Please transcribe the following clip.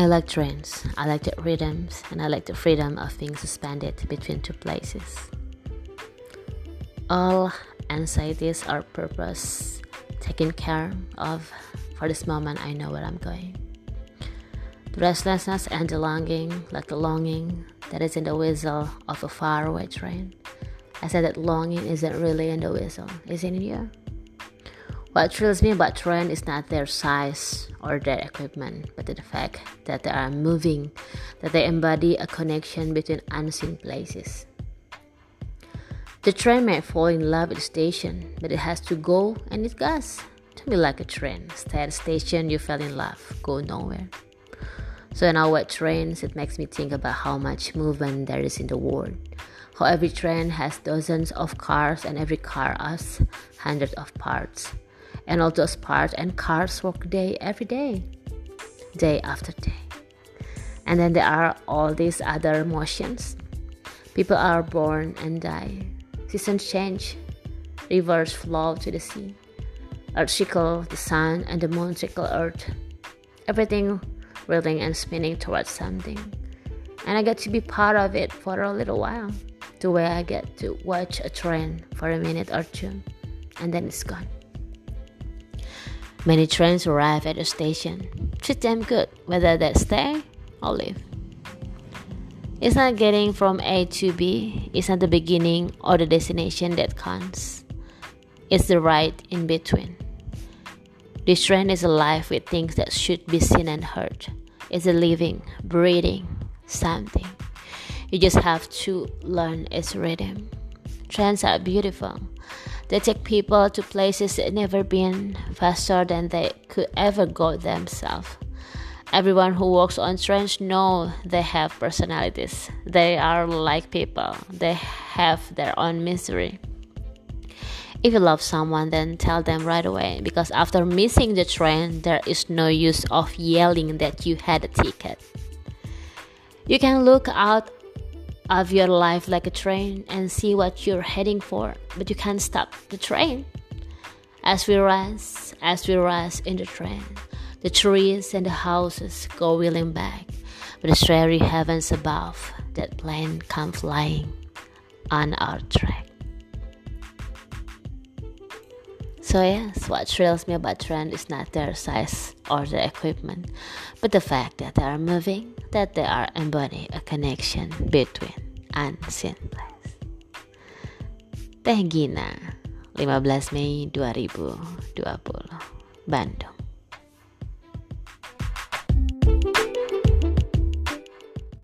I like trains, I like the rhythms, and I like the freedom of being suspended between two places. All anxieties are purpose taken care of. For this moment, I know where I'm going. The restlessness and the longing, like the longing that is in the whistle of a faraway train. I said that longing isn't really in the whistle, is it in you? What thrills me about train is not their size or their equipment, but the fact that they are moving, that they embody a connection between unseen places. The train may fall in love with the station, but it has to go and it goes. Don't be like a train. Stay at the station, you fell in love, go nowhere. So in our trains, it makes me think about how much movement there is in the world. How every train has dozens of cars and every car has hundreds of parts and all those parts and cars work day every day, day after day. And then there are all these other motions. People are born and die. Seasons change. Rivers flow to the sea. Earth circle the sun and the moon circle earth. Everything whirling and spinning towards something. And I get to be part of it for a little while. The way I get to watch a train for a minute or two. And then it's gone. Many trains arrive at the station. Treat them good, whether they stay or leave. It's not getting from A to B, it's not the beginning or the destination that counts. It's the right in between. This train is alive with things that should be seen and heard. It's a living, breathing something. You just have to learn its rhythm. Trains are beautiful. They take people to places they've never been faster than they could ever go themselves. Everyone who walks on trains know they have personalities. They are like people. They have their own misery. If you love someone, then tell them right away because after missing the train, there is no use of yelling that you had a ticket. You can look out of your life like a train and see what you're heading for, but you can't stop the train. As we rise, as we rise in the train, the trees and the houses go wheeling back, but the starry heavens above, that plain come flying on our track. So yes, what thrills me about train is not their size or their equipment, but the fact that they are moving, that they are embodying a connection between unseen place. Teh Gina, 15 Mei 2020, Bandung.